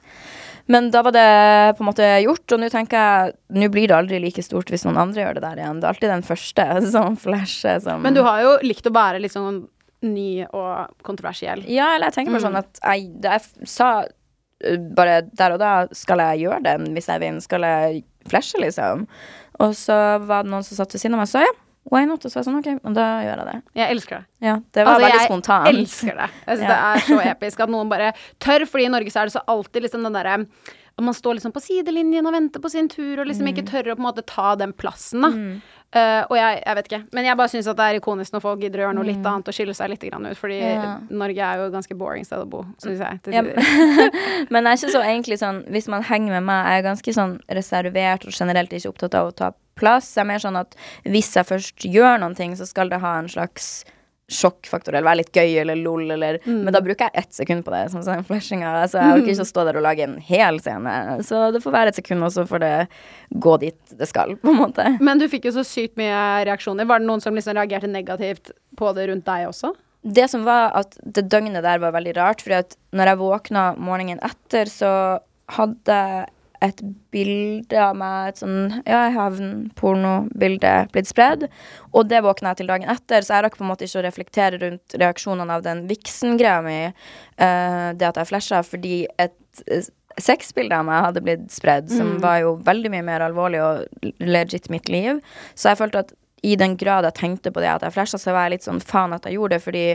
Men da var det på en måte gjort, og nå tenker jeg Nå blir det aldri like stort hvis noen andre gjør det der igjen. Det er alltid den første som flasher som Men du har jo likt å være litt sånn ny og kontroversiell. Ja, eller jeg tenker bare Mm. sånn at jeg, jeg sa bare der og da Skal jeg gjøre det hvis jeg vinner? Skal jeg flashe, liksom? Og så var det noen som satt ved siden av meg og sa ja, why not? Og så var jeg sånn OK, da gjør jeg det. Jeg elsker det. Ja, det var Altså, veldig jeg elsker det. Jeg synes Ja. Det er så episk at noen bare tør, fordi i Norge så er det så alltid liksom den derre man står liksom på sidelinjen og venter på sin tur, og liksom Mm. ikke tør å på en måte ta den plassen, da. Eh, og jeg, jeg vet ikke. Men jeg bare syns det er ikonisk når folk gidder å gjøre noe litt annet og skille seg litt grann ut, fordi Mm. Ja. Norge er jo et ganske boring sted å bo, syns jeg. Ja. Men jeg er ikke så egentlig sånn Hvis man henger med meg, jeg er ganske sånn reservert og generelt ikke opptatt av å ta plass. Jeg er mer sånn at hvis jeg først gjør noen ting, så skal det ha en slags sjokkfaktor, eller være litt gøy, eller lol, eller Men da bruker jeg ett sekund på det, sånn som flashinga. Så jeg orker ikke å stå der og lage en hel scene. Så det får være et sekund, og så får det gå dit det skal, på en måte. Men du fikk jo så sykt mye reaksjoner. Var det noen som liksom reagerte negativt på det rundt deg også? Det som var at det døgnet der var veldig rart, fordi at når jeg våkna morgenen etter, så hadde et bilde av meg, et sånn ja, hevnpornobilde, blitt spredd. Og det våkna jeg til dagen etter, så jeg rakk på en måte ikke å reflektere rundt reaksjonene av den viksen-greia mi, uh, det at jeg flasha, fordi et uh, sexbilde av meg hadde blitt spredd, som Mm. var jo veldig mye mer alvorlig og legit mitt liv. Så jeg følte at i den grad jeg tenkte på det at jeg flasha, så var jeg litt sånn faen at jeg gjorde det, fordi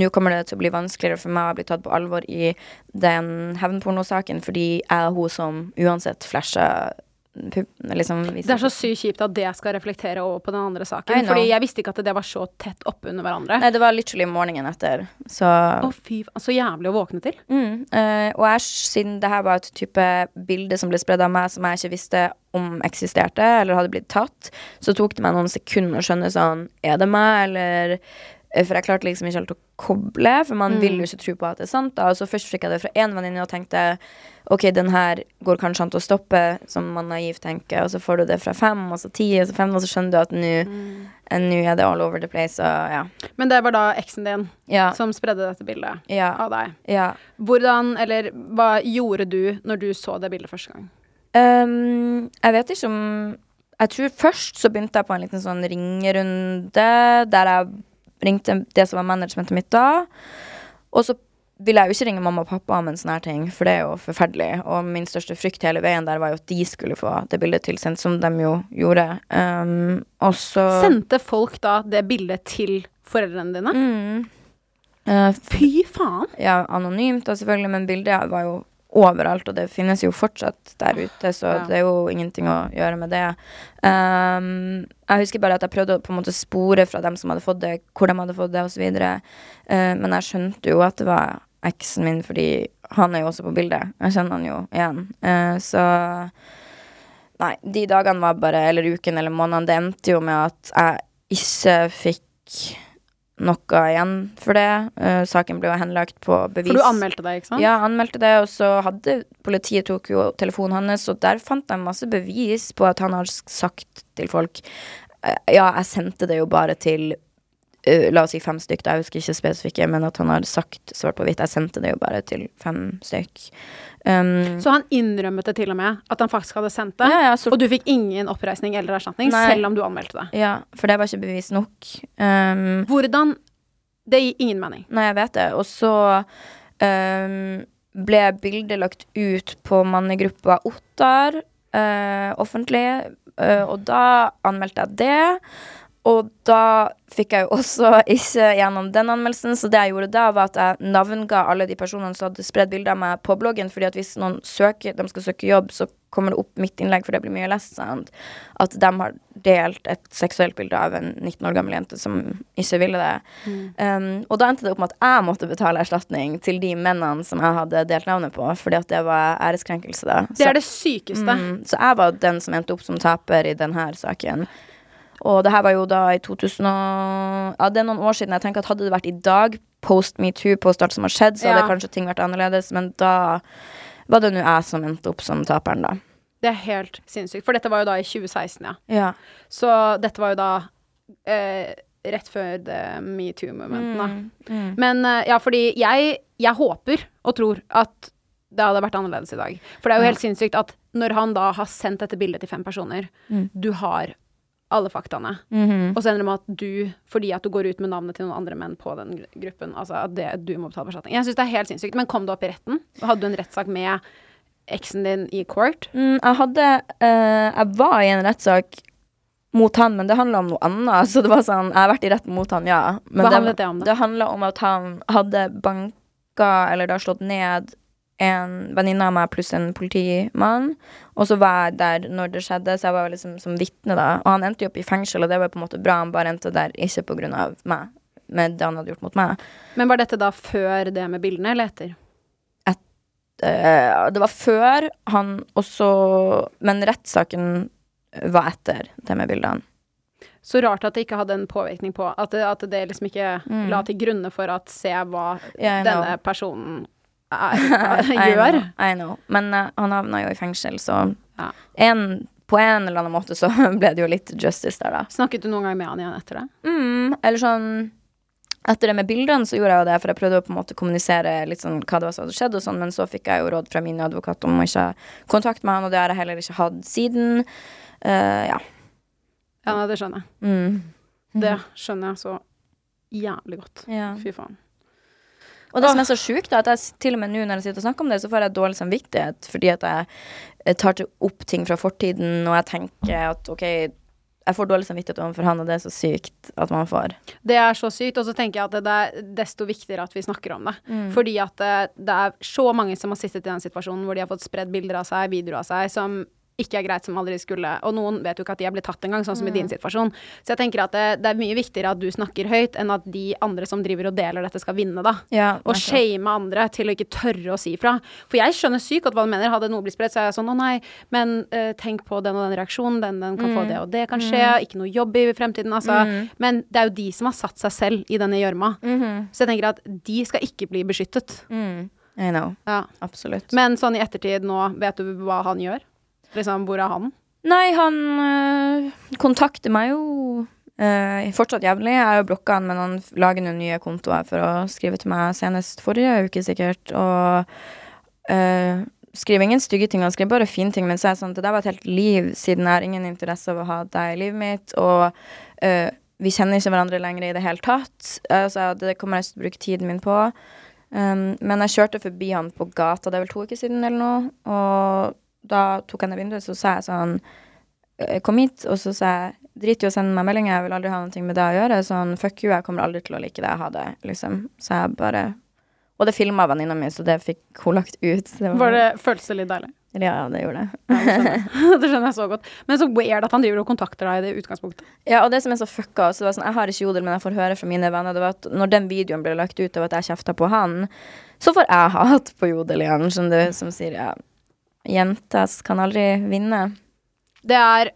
nå kommer det til å bli vanskeligere for meg å bli tatt på alvor i den hevnpornosaken, fordi jeg er hun som uansett pupp- liksom Det er så sykt kjipt at det skal reflektere over på den andre saken. Fordi jeg visste ikke at det var så tett oppunder hverandre. Nei, det var literally morgenen etter, så Å, fy faen. Så jævlig å våkne til. Mm, uh, og jeg, siden det her var et type bilde som ble spredd av meg som jeg ikke visste om eksisterte, eller hadde blitt tatt, så tok det meg noen sekunder å skjønne sånn Er det meg, eller For jeg klarte liksom ikke helt å koble, for man Mm. vil jo ikke tro på at det er sant. da Og så først fikk jeg det fra én venninne og tenkte OK, den her går kanskje an til å stoppe, som man naivt tenker, og så får du det fra fem, og så ti, og så fem, og så skjønner du at nå Mm. eh, er det all over the place, og ja. Men det var da eksen din Ja. som spredde dette bildet Ja. av deg. ja. Hvordan, eller hva gjorde du når du så det bildet første gang? Um, jeg vet ikke om Jeg tror først så begynte jeg på en liten sånn ringerunde der jeg ringte det som var managementet mitt da. Og så ville jeg jo ikke ringe mamma og pappa om en sånn her ting, for det er jo forferdelig. Og min største frykt hele veien der var jo at de skulle få det bildet tilsendt, som de jo gjorde. Um, og så Sendte folk da det bildet til foreldrene dine? Mm. Uh, Fy faen! ja, anonymt da selvfølgelig, men bildet var jo overalt, og det finnes jo fortsatt der ute, så Ja. det er jo ingenting å gjøre med det. Um, jeg husker bare at jeg prøvde å på en måte spore fra dem som hadde fått det, hvor de hadde fått det, osv. Uh, men jeg skjønte jo at det var eksen min, fordi han er jo også på bildet. Jeg kjenner han jo igjen. Uh, så Nei, de dagene var bare, eller uken eller måneden, det endte jo med at jeg ikke fikk noe igjen for det. Uh, saken ble jo henlagt på bevis. For du anmeldte deg, ikke sant? Ja, anmeldte det, og så hadde politiet tok jo telefonen hans, og der fant de masse bevis på at han har sagt til folk uh, Ja, jeg sendte det jo bare til La oss si fem stykk, jeg husker ikke spesifikke, men at han har sagt svart på hvitt Jeg sendte det jo bare til fem stykk. Um, Så han innrømmet det til og med, at han faktisk hadde sendt det? Ja, ja, så- Og du fikk ingen oppreisning eller erstatning, Nei. selv om du anmeldte det? ja, for det var ikke bevis nok. Um, Hvordan Det gir ingen mening. Nei, jeg vet det. Og så um, ble bildet lagt ut på mannegruppa Ottar uh, offentlig, uh, og da anmeldte jeg det. Og da fikk jeg jo også ikke gjennom den anmeldelsen, så det jeg gjorde da, var at jeg navnga alle de personene som hadde spredd bilder av meg på bloggen, fordi at hvis noen søker, de skal søke jobb, så kommer det opp mitt innlegg, for det blir mye lest, sant? At de har delt et seksuelt bilde av en 19 år gammel jente som ikke ville det. Um, og da endte det opp med at jeg måtte betale erstatning til de mennene som jeg hadde delt navnet på, fordi at det var æreskrenkelse, da. Det er det sykeste. Mm, så jeg var den som endte opp som taper i denne saken. Og det her var jo da i 2000 og Ja, det er noen år siden. Jeg tenker at Hadde det vært i dag, post metoo, post alt som har skjedd, så hadde kanskje ting vært annerledes, men da var det nå jeg som endte opp som taperen, da. Det er helt sinnssykt. For dette var jo da i 2016, ja. Ja. Så dette var jo da eh, rett før det MeToo-momenten da. Mm. Men eh, ja, fordi jeg, jeg håper og tror at det hadde vært annerledes i dag. For det er jo helt sinnssykt at når han da har sendt dette bildet til fem personer, Mm. du har alle faktaene, Mhm. og så ender det med at du, fordi at du går ut med navnet til noen andre menn på den gruppen, altså at det, du må betale erstatning. Jeg syns det er helt sinnssykt. Men kom du opp i retten? Hadde du en rettssak med eksen din i court? Mm, jeg hadde uh, Jeg var i en rettssak mot han, men det handla om noe annet. Så det var sånn Jeg har vært i retten mot han, ja. Men Hva handlet det om, da? Det handla om at han hadde banka, eller da slått ned, en venninne av meg pluss en politimann. Og så var jeg der når det skjedde, så jeg var liksom som vitne da. Og han endte jo opp i fengsel, og det var på en måte bra. Han bare endte der ikke på grunn av meg, med det han hadde gjort mot meg. Men var dette da før det med bildene, eller etter? Eh, det var før han også Men rettssaken var etter det med bildene. Så rart at det ikke hadde en påvirkning på At det, at det liksom ikke Mm. la til grunne for at se hva yeah, denne know. personen er, gjør. I know. Men uh, han havna jo i fengsel, så Ja. en, på en eller annen måte så ble det jo litt justice der, da. Snakket du noen gang med han igjen etter det? Mm, eller sånn Etter det med bildene så gjorde jeg jo det, for jeg prøvde å på en måte kommunisere litt sånn hva det var som hadde skjedd, og sånn, men så fikk jeg jo råd fra min advokat om å ikke ha kontakt med han, og det har jeg heller ikke hatt siden. Uh, ja. Ja, det skjønner jeg. Mm. Det skjønner jeg så jævlig godt. ja. Fy faen. Og det som er så sjukt, er at jeg til og med nå når jeg sitter og snakker om det, så får jeg dårlig samvittighet fordi at jeg eh, tar til opp ting fra fortiden, og jeg tenker at OK, jeg får dårlig samvittighet overfor han, og det er så sykt at man får. Det er så sykt, og så tenker jeg at det er desto viktigere at vi snakker om det. Mm. Fordi at det, det er så mange som har sittet i den situasjonen hvor de har fått spredd bilder av seg, videoer av seg, som ikke er greit, som aldri skulle. Og noen vet jo ikke at de er blitt tatt engang, sånn som i din situasjon. Så jeg tenker at det, det er mye viktigere at du snakker høyt, enn at de andre som driver og deler dette, skal vinne, da. Ja, Og shame andre til å ikke tørre å si fra. For jeg skjønner sykt godt hva du mener. Hadde noe blitt spredt, så er jeg sånn å nei, men uh, tenk på den og den reaksjonen, den, den kan Mm. få det og det kan skje, ikke noe jobb i fremtiden, altså. Men det er jo de som har satt seg selv i denne gjørma. Så jeg tenker at de skal ikke bli beskyttet. Mm. I know. Ja. Absolutt. Men sånn i ettertid nå, vet du hva han gjør? Liksom, hvor er han? Nei, han øh, kontakter meg jo øh, fortsatt jevnlig. Jeg har jo blokka han, men han lager noen nye kontoer for å skrive til meg senest forrige uke, sikkert. Og øh, skriver ingen stygge ting, han skriver bare fine ting. Men så er det sånn, det der var et helt liv, siden jeg har ingen interesse av å ha deg i livet mitt. Og vi kjenner ikke hverandre lenger i det hele tatt. Altså, det kommer jeg til å bruke tiden min på. Um, men jeg kjørte forbi han på gata, det er vel to uker siden eller noe, og da tok jeg ned vinduet, så sa jeg sånn «Eh, Kom hit, og så sa jeg Drit i å sende meg meldinger, jeg vil aldri ha noe med det å gjøre. Sånn fuck you, jeg kommer aldri til å like det, jeg hadde, liksom. Så jeg bare Og det filma venninna mi, så det fikk hun lagt ut. Det Var det, føltes det litt deilig? Ja, det gjorde det. Ja, det, skjønner det skjønner jeg så godt. Men så weird at han driver og kontakter deg i det utgangspunktet. Ja, og det som er så fucka også, var sånn, Jeg har ikke jodel, men jeg får høre fra mine venner Det var at når den videoen ble lagt ut av at jeg kjefta på han, så får jeg hat på jodel igjen, skjønner du, som sier ja, jentas kan aldri vinne. Det er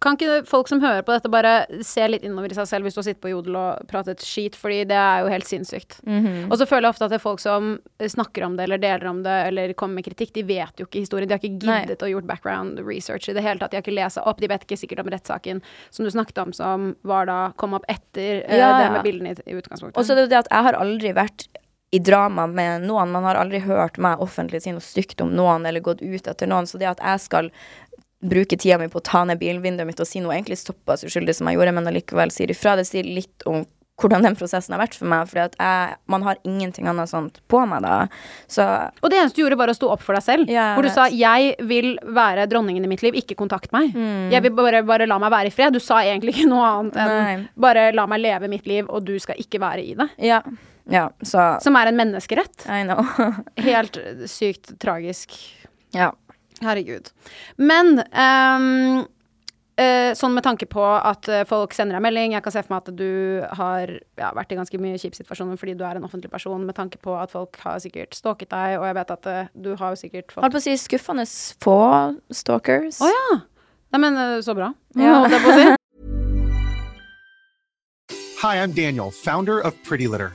Kan ikke folk som hører på dette, bare se litt innover i seg selv hvis du har sittet på Jodel og pratet skit, fordi det er jo helt sinnssykt. Og så føler jeg ofte at det er folk som snakker om det, eller deler om det, eller kommer med kritikk, de vet jo ikke historien. De har ikke giddet å gjort background research i det hele tatt. De har ikke lest opp. De vet ikke sikkert om rettssaken som du snakket om, som var da kom opp etter eh, Ja, det med bildene i, i utgangspunktet. Og så er det jo det at jeg har aldri vært i drama med noen. Man har aldri hørt meg offentlig si noe stygt om noen eller gått ut etter noen. Så det at jeg skal bruke tida mi på å ta ned bilvinduet mitt og si noe egentlig såpass uskyldig som jeg gjorde, men allikevel sier ifra, det sier litt om hvordan den prosessen har vært for meg. At man har ingenting annet sånt på meg da. Så Og det eneste du gjorde, var å stå opp for deg selv. Ja, hvor du vet. sa 'jeg vil være dronningen i mitt liv, ikke kontakt meg'. Mm. Jeg vil bare, bare la meg være i fred. Du sa egentlig ikke noe annet enn Nei. 'bare la meg leve mitt liv, og du skal ikke være i det'. ja. Ja, så Som er en menneskerett. I know. Helt sykt tragisk. ja. Herregud. Men um, uh, sånn med tanke på at eh, folk sender deg melding, jeg kan se for meg at du har ja, vært i ganske mye kjipe situasjoner fordi du er en offentlig person, med tanke på at folk har sikkert stalket deg, og jeg vet at uh, du har jo sikkert fått Holdt på å si skuffende få stalkers. Å ja! Nei, men eh, så bra. Ja. Holdt jeg på å si. Hi, I'm Daniel, founder of Pretty Litter.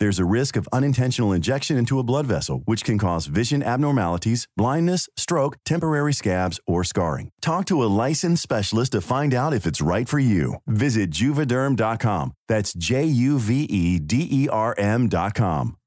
There's a risk of unintentional injection into a blood vessel, which can cause vision abnormalities, blindness, stroke, temporary scabs, or scarring. Talk to a licensed specialist to find out if it's right for you. Visit Juvederm.com. That's J U V E D E R M.com.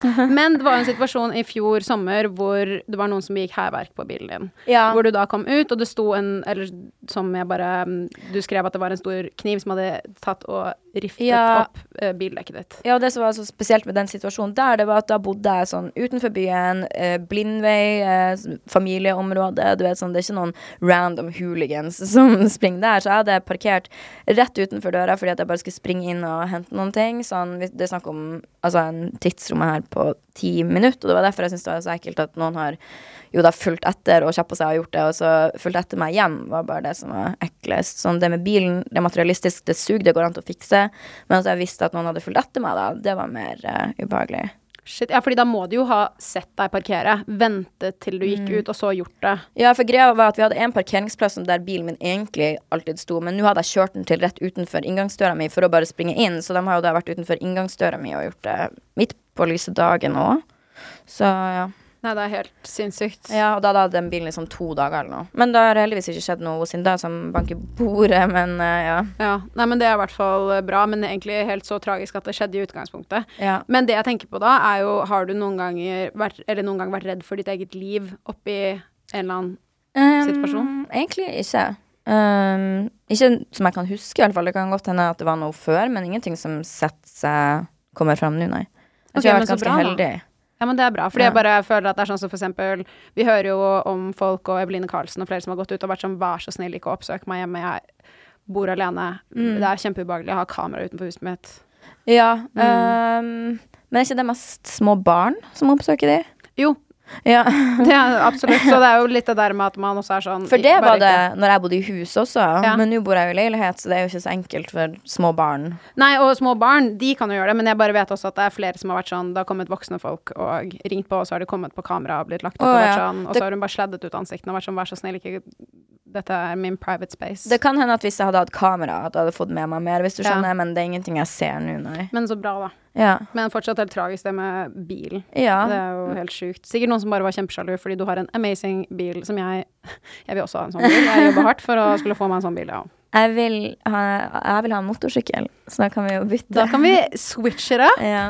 Men det var en situasjon i fjor sommer hvor det var noen som gikk hærverk på bilen din. Ja. Hvor du da kom ut, og det sto en Eller som jeg bare Du skrev at det var en stor kniv som hadde tatt og riftet Ja. opp eh, bildekket ditt. Ja, og det som var så spesielt med den situasjonen der, det var at da bodde jeg sånn utenfor byen, eh, blindvei, eh, familieområde, du vet sånn, det er ikke noen random hooligans som springer der, så jeg hadde parkert rett utenfor døra fordi at jeg bare skulle springe inn og hente noen ting, sånn, det er snakk om, altså en tidsrom her på ti minutter, og det var derfor jeg synes det var så ekkelt at noen har jo da fulgt etter og kjappa seg og gjort det, og så fulgt etter meg hjem, var bare det som var eklest. Sånn det med bilen, det er materialistisk, det suger, det går an til å fikse, men at jeg visste at noen hadde fulgt etter meg da, det var mer uh, ubehagelig. Shit, ja, fordi da må du jo ha sett deg parkere, ventet til du gikk Mm. ut, og så gjort det. Ja, for greia var at vi hadde en parkeringsplass der bilen min egentlig alltid sto, men nå hadde jeg kjørt den til rett utenfor inngangsdøra mi for å bare springe inn, så de har jo da vært utenfor inngangsdøra mi og gjort det midt på lyse dagen òg. Så ja. Nei, det er helt sinnssykt. Ja, og da hadde den bilen liksom to dager eller noe. Men det har heldigvis ikke skjedd noe siden da som banker bordet, men uh, ja. Ja, nei, men Det er i hvert fall eh, bra, men egentlig helt så tragisk at det skjedde i utgangspunktet. Ja. Men det jeg tenker på da, er jo Har du noen ganger vært, eller noen gang vært redd for ditt eget liv oppi en eller annen Um, situasjon? Egentlig ikke. Um, ikke som jeg kan huske, i hvert fall. Det kan godt hende at det var noe før, men ingenting som setter seg kommer fram nå, nei. Jeg okay, tror jeg har vært ganske bra, da. Ja, men det er bra. Fordi Ja. jeg bare føler at det er sånn som for eksempel Vi hører jo om folk og Eveline Karlsen og flere som har gått ut og vært sånn Vær så snill, ikke oppsøk meg hjemme. Jeg bor alene. Mm. Det er kjempeubehagelig å ha kamera utenfor huset mitt. Ja. Mm. Um, men er ikke det mest små barn som oppsøker de? Jo. Ja. Det er absolutt. Så det er jo litt det der med at man også er sånn For det var det ikke- når jeg bodde i hus også, Ja. men nå bor jeg jo i leilighet, så det er jo ikke så enkelt for små barn. Nei, og små barn, de kan jo gjøre det, men jeg bare vet også at det er flere som har vært sånn Det har kommet voksne folk og ringt på, og så har de kommet på kamera og blitt lagt opp, oh, og, sånn, og så har hun bare sleddet ut ansiktene og vært sånn Vær så snill, ikke Dette er min private space. Det kan hende at hvis jeg hadde hatt kamera, at jeg hadde fått med meg mer, hvis du Ja. skjønner, men det er ingenting jeg ser nå, nei. Men så bra, da. Ja. Men fortsatt helt tragisk det med bil. Ja. Det er jo helt sjukt. Sikkert noen som bare var kjempesjalu fordi du har en amazing bil som jeg Jeg vil også ha en sånn bil. Jeg jobber hardt for å skulle få meg en sånn bil, ja. Jeg vil ha, jeg vil ha en motorsykkel, så da kan vi jo bytte. Da kan vi switche det. Ja.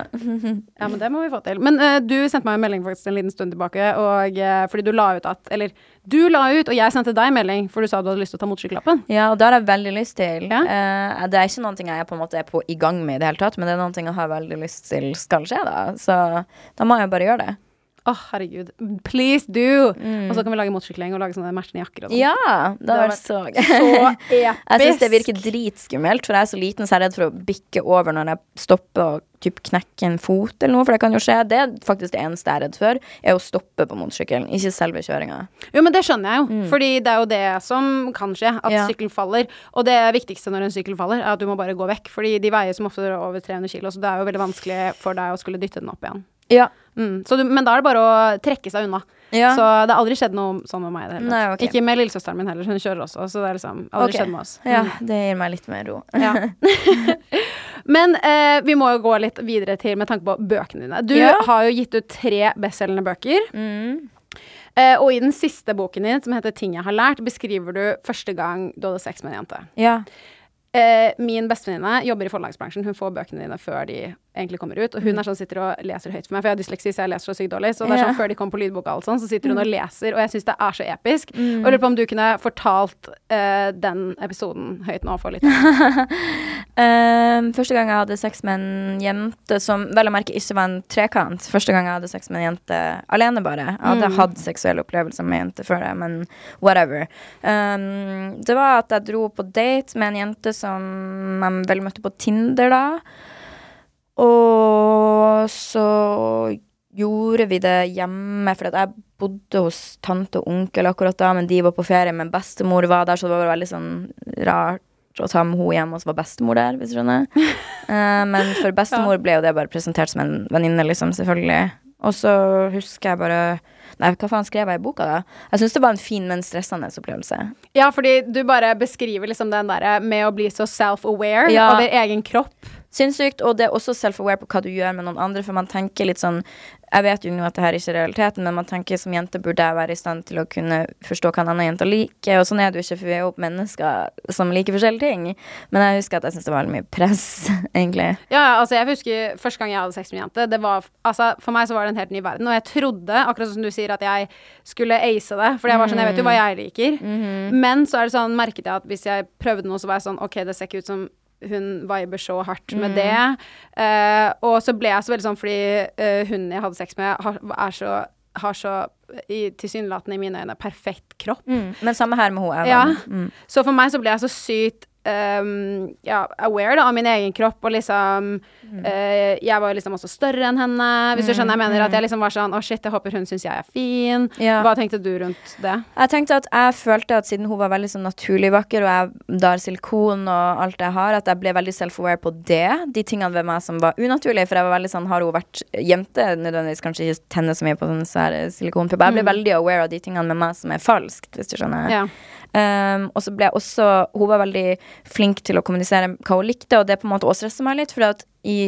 Ja, men det må vi få til. Men uh, du sendte meg en melding faktisk en liten stund tilbake, og uh, fordi du la ut at Eller du la ut, og jeg sendte deg en melding, for du sa du hadde lyst til å ta motorsykkellappen. Ja, og det har jeg veldig lyst til. Ja. Uh, det er ikke noe jeg på en måte er på i gang med i det hele tatt, men det er noe jeg har veldig lyst til skal skje, da. Så da må jeg bare gjøre det. Å, herregud. Please do! Og så kan vi lage motorsykling og lage sånne matchende jakker og sånn. Ja, det har har vært så gøy. Jeg syns det virker dritskummelt, for jeg er så liten, så jeg er redd for å bikke over når jeg stopper og typ knekke en fot eller noe, for det kan jo skje. Det er faktisk det eneste jeg er redd for, er å stoppe på motorsykkelen, ikke selve kjøringa. Jo, men det skjønner jeg jo. Fordi det er jo det som kan skje, at Mm. Ja. sykkelen faller. Og det viktigste når en sykkel faller, er at du må bare gå vekk. Fordi de veier som ofte over 300 kilo, så det er jo veldig vanskelig for deg å skulle dytte den opp igjen. Ja. Mm. Så du, men da er det bare å trekke seg unna. Ja. Så det har aldri skjedd noe sånn med meg det Nei, okay. Ikke med lillesøsteren min heller, hun kjører også, så det er liksom aldri okay. skjedd med oss. Ja, Mm. det gir meg litt mer ro. Ja. Men eh, vi må jo gå litt videre til med tanke på bøkene dine. Du Ja. har jo gitt ut tre bestselgende bøker. Mm. Eh, og i den siste boken din, som heter 'Ting jeg har lært', beskriver du første gang du hadde sex med en jente. Ja. Eh, min bestevenninne jobber i forlagsbransjen. Hun får bøkene dine før de egentlig kommer ut. Og hun er sånn sitter og leser høyt for meg, for jeg har dysleksi, så jeg leser så sykt dårlig. Så det er sånn før de kommer på lydboka og sånn, så sitter hun og leser, og jeg syns det er så episk. Mm. Og lurer på om du kunne fortalt uh, den episoden høyt nå for litt. Ehm, første gang jeg hadde sex med en jente som vel å merke ikke var en trekant. Første gang jeg hadde sex med en jente alene, bare. Jeg hadde Mm. hatt seksuelle opplevelser med en jente før det, men whatever. Um, det var at jeg dro på date med en jente som jeg vel møtte på Tinder da. Og så gjorde vi det hjemme, for jeg bodde hos tante og onkel akkurat da, men de var på ferie, men bestemor var der, så det var veldig sånn rart å ta med henne hjem, og så var bestemor der, hvis du skjønner. uh, men for bestemor ble jo det bare presentert som en venninne, liksom, selvfølgelig. Og så husker jeg bare Nei, hva faen skrev jeg i boka, da? Jeg syns det var en fin, men stressende opplevelse. Ja, fordi du bare beskriver liksom den derre med å bli så self-aware Ja. over egen kropp. Sinnssykt, og det er også self-aware på hva du gjør med noen andre, for man tenker litt sånn Jeg vet jo nå at det her ikke er realiteten, men man tenker som jente burde jeg være i stand til å kunne forstå hva en annen jente liker, og sånn er det jo ikke, for vi er jo mennesker som liker forskjellige ting. Men jeg husker at jeg syntes det var veldig mye press, egentlig. Ja, altså jeg husker første gang jeg hadde sex med en jente. Det var, altså, for meg så var det en helt ny verden. Og jeg trodde, akkurat som du sier, at jeg skulle ace det. For jeg var sånn, jeg vet jo hva jeg liker. Men så er det sånn, merket jeg at hvis jeg prøvde noe, så var jeg sånn OK, det ser ikke ut som hun viber så hardt med mm. det. Uh, og så ble jeg så veldig sånn fordi uh, hun jeg hadde sex med, har, er så har så i, tilsynelatende i mine øyne perfekt kropp. Men samme her med henne. Ja. Mm. Så for meg så ble jeg så sykt ehm, ja, aware da, av min egen kropp, og liksom eh, Jeg var liksom også større enn henne, hvis du skjønner. Jeg mener at jeg liksom var sånn Å, shit, jeg håper hun syns jeg er fin. Ja. Hva tenkte du rundt det? Jeg tenkte at jeg følte at siden hun var veldig sånn naturlig vakker, og jeg dar silikon og alt jeg har, at jeg ble veldig self-aware på det. De tingene ved meg som var unaturlige. For jeg var veldig sånn, har hun vært jente, nødvendigvis kanskje ikke tenne så mye på sånne svære silikonpupper. Jeg ble Mm. veldig aware av de tingene med meg som er falskt, hvis du skjønner. Ja. Um, og så ble jeg også Hun var veldig flink til å kommunisere hva hun likte, og det på en måte også stressa meg litt, for i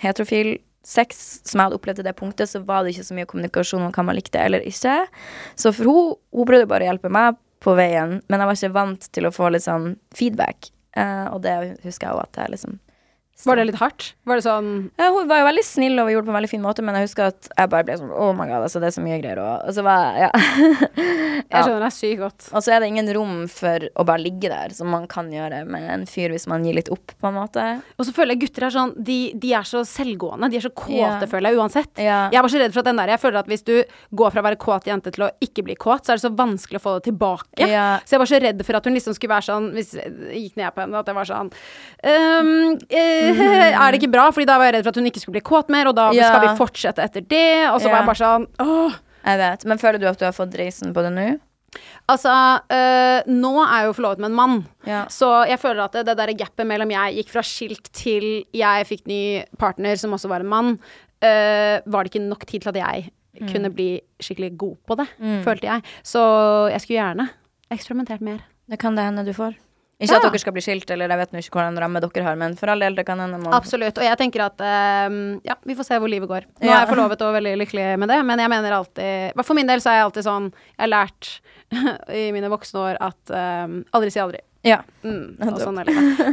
heterofil sex, som jeg hadde opplevd til det punktet, så var det ikke så mye kommunikasjon om hva man likte eller ikke. Så for hun, hun prøvde bare å hjelpe meg på veien, men jeg var ikke vant til å få litt sånn feedback. Uh, og det husker jeg jo at jeg liksom Var det litt hardt? Var det sånn ja, Hun var jo veldig snill og gjorde det på en veldig fin måte, men jeg husker at jeg bare ble sånn Oh my god, altså, det er så mye greier. Og, og så var jeg Ja. Jeg skjønner deg sykt godt. Og så er det ingen rom for å bare ligge der, som man kan gjøre med en fyr hvis man gir litt opp, på en måte. Og så føler jeg gutter er sånn De, de er så selvgående. De er så kåte, yeah. føler jeg, uansett. Yeah. Jeg var så redd for at den der Jeg føler at hvis du går fra å være kåt jente til å ikke bli kåt, så er det så vanskelig å få det tilbake. Yeah. Så jeg var så redd for at hun liksom skulle være sånn Hvis jeg gikk ned på henne, at jeg var sånn um, eh, Er det ikke bra? Fordi da var jeg redd for at hun ikke skulle bli kåt mer, og da Ja. skal vi fortsette etter det. Og så var jeg bare sånn åh. Jeg vet. Men føler du at du har fått reisen på det nå? Altså, øh, nå er jeg jo forlovet med en mann, Ja. så jeg føler at det, det der gapet mellom jeg gikk fra skilt til jeg fikk ny partner, som også var en mann, øh, var det ikke nok tid til at jeg Mm. kunne bli skikkelig god på det, følte jeg. Så jeg skulle gjerne eksperimentert mer. Det kan det hende du får. Ikke Ja. at dere skal bli skilt, eller jeg vet nå ikke hvordan ramme dere har, men for all del, det kan hende man Absolutt. Og jeg tenker at øhm, ja, vi får se hvor livet går. Nå er jeg forlovet og veldig lykkelig med det, men jeg mener alltid For min del så er jeg alltid sånn Jeg har lært i mine voksne år at um, aldri si aldri. Ja. Mm, sånn.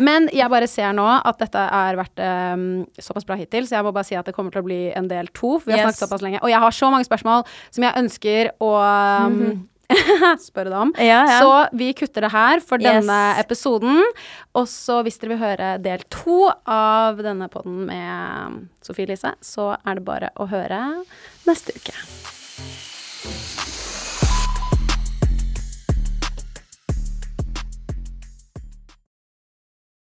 Men jeg bare ser nå at dette har vært um, såpass bra hittil, så jeg må bare si at det kommer til å bli en del to. For vi har Yes. snakket såpass lenge. Og jeg har så mange spørsmål som jeg ønsker å øhm, spørre deg om. Ja, ja. Så vi kutter det her for Yes. denne episoden. Og så hvis dere vil høre del to av denne podden med Sofie Elise, så er det bare å høre neste uke.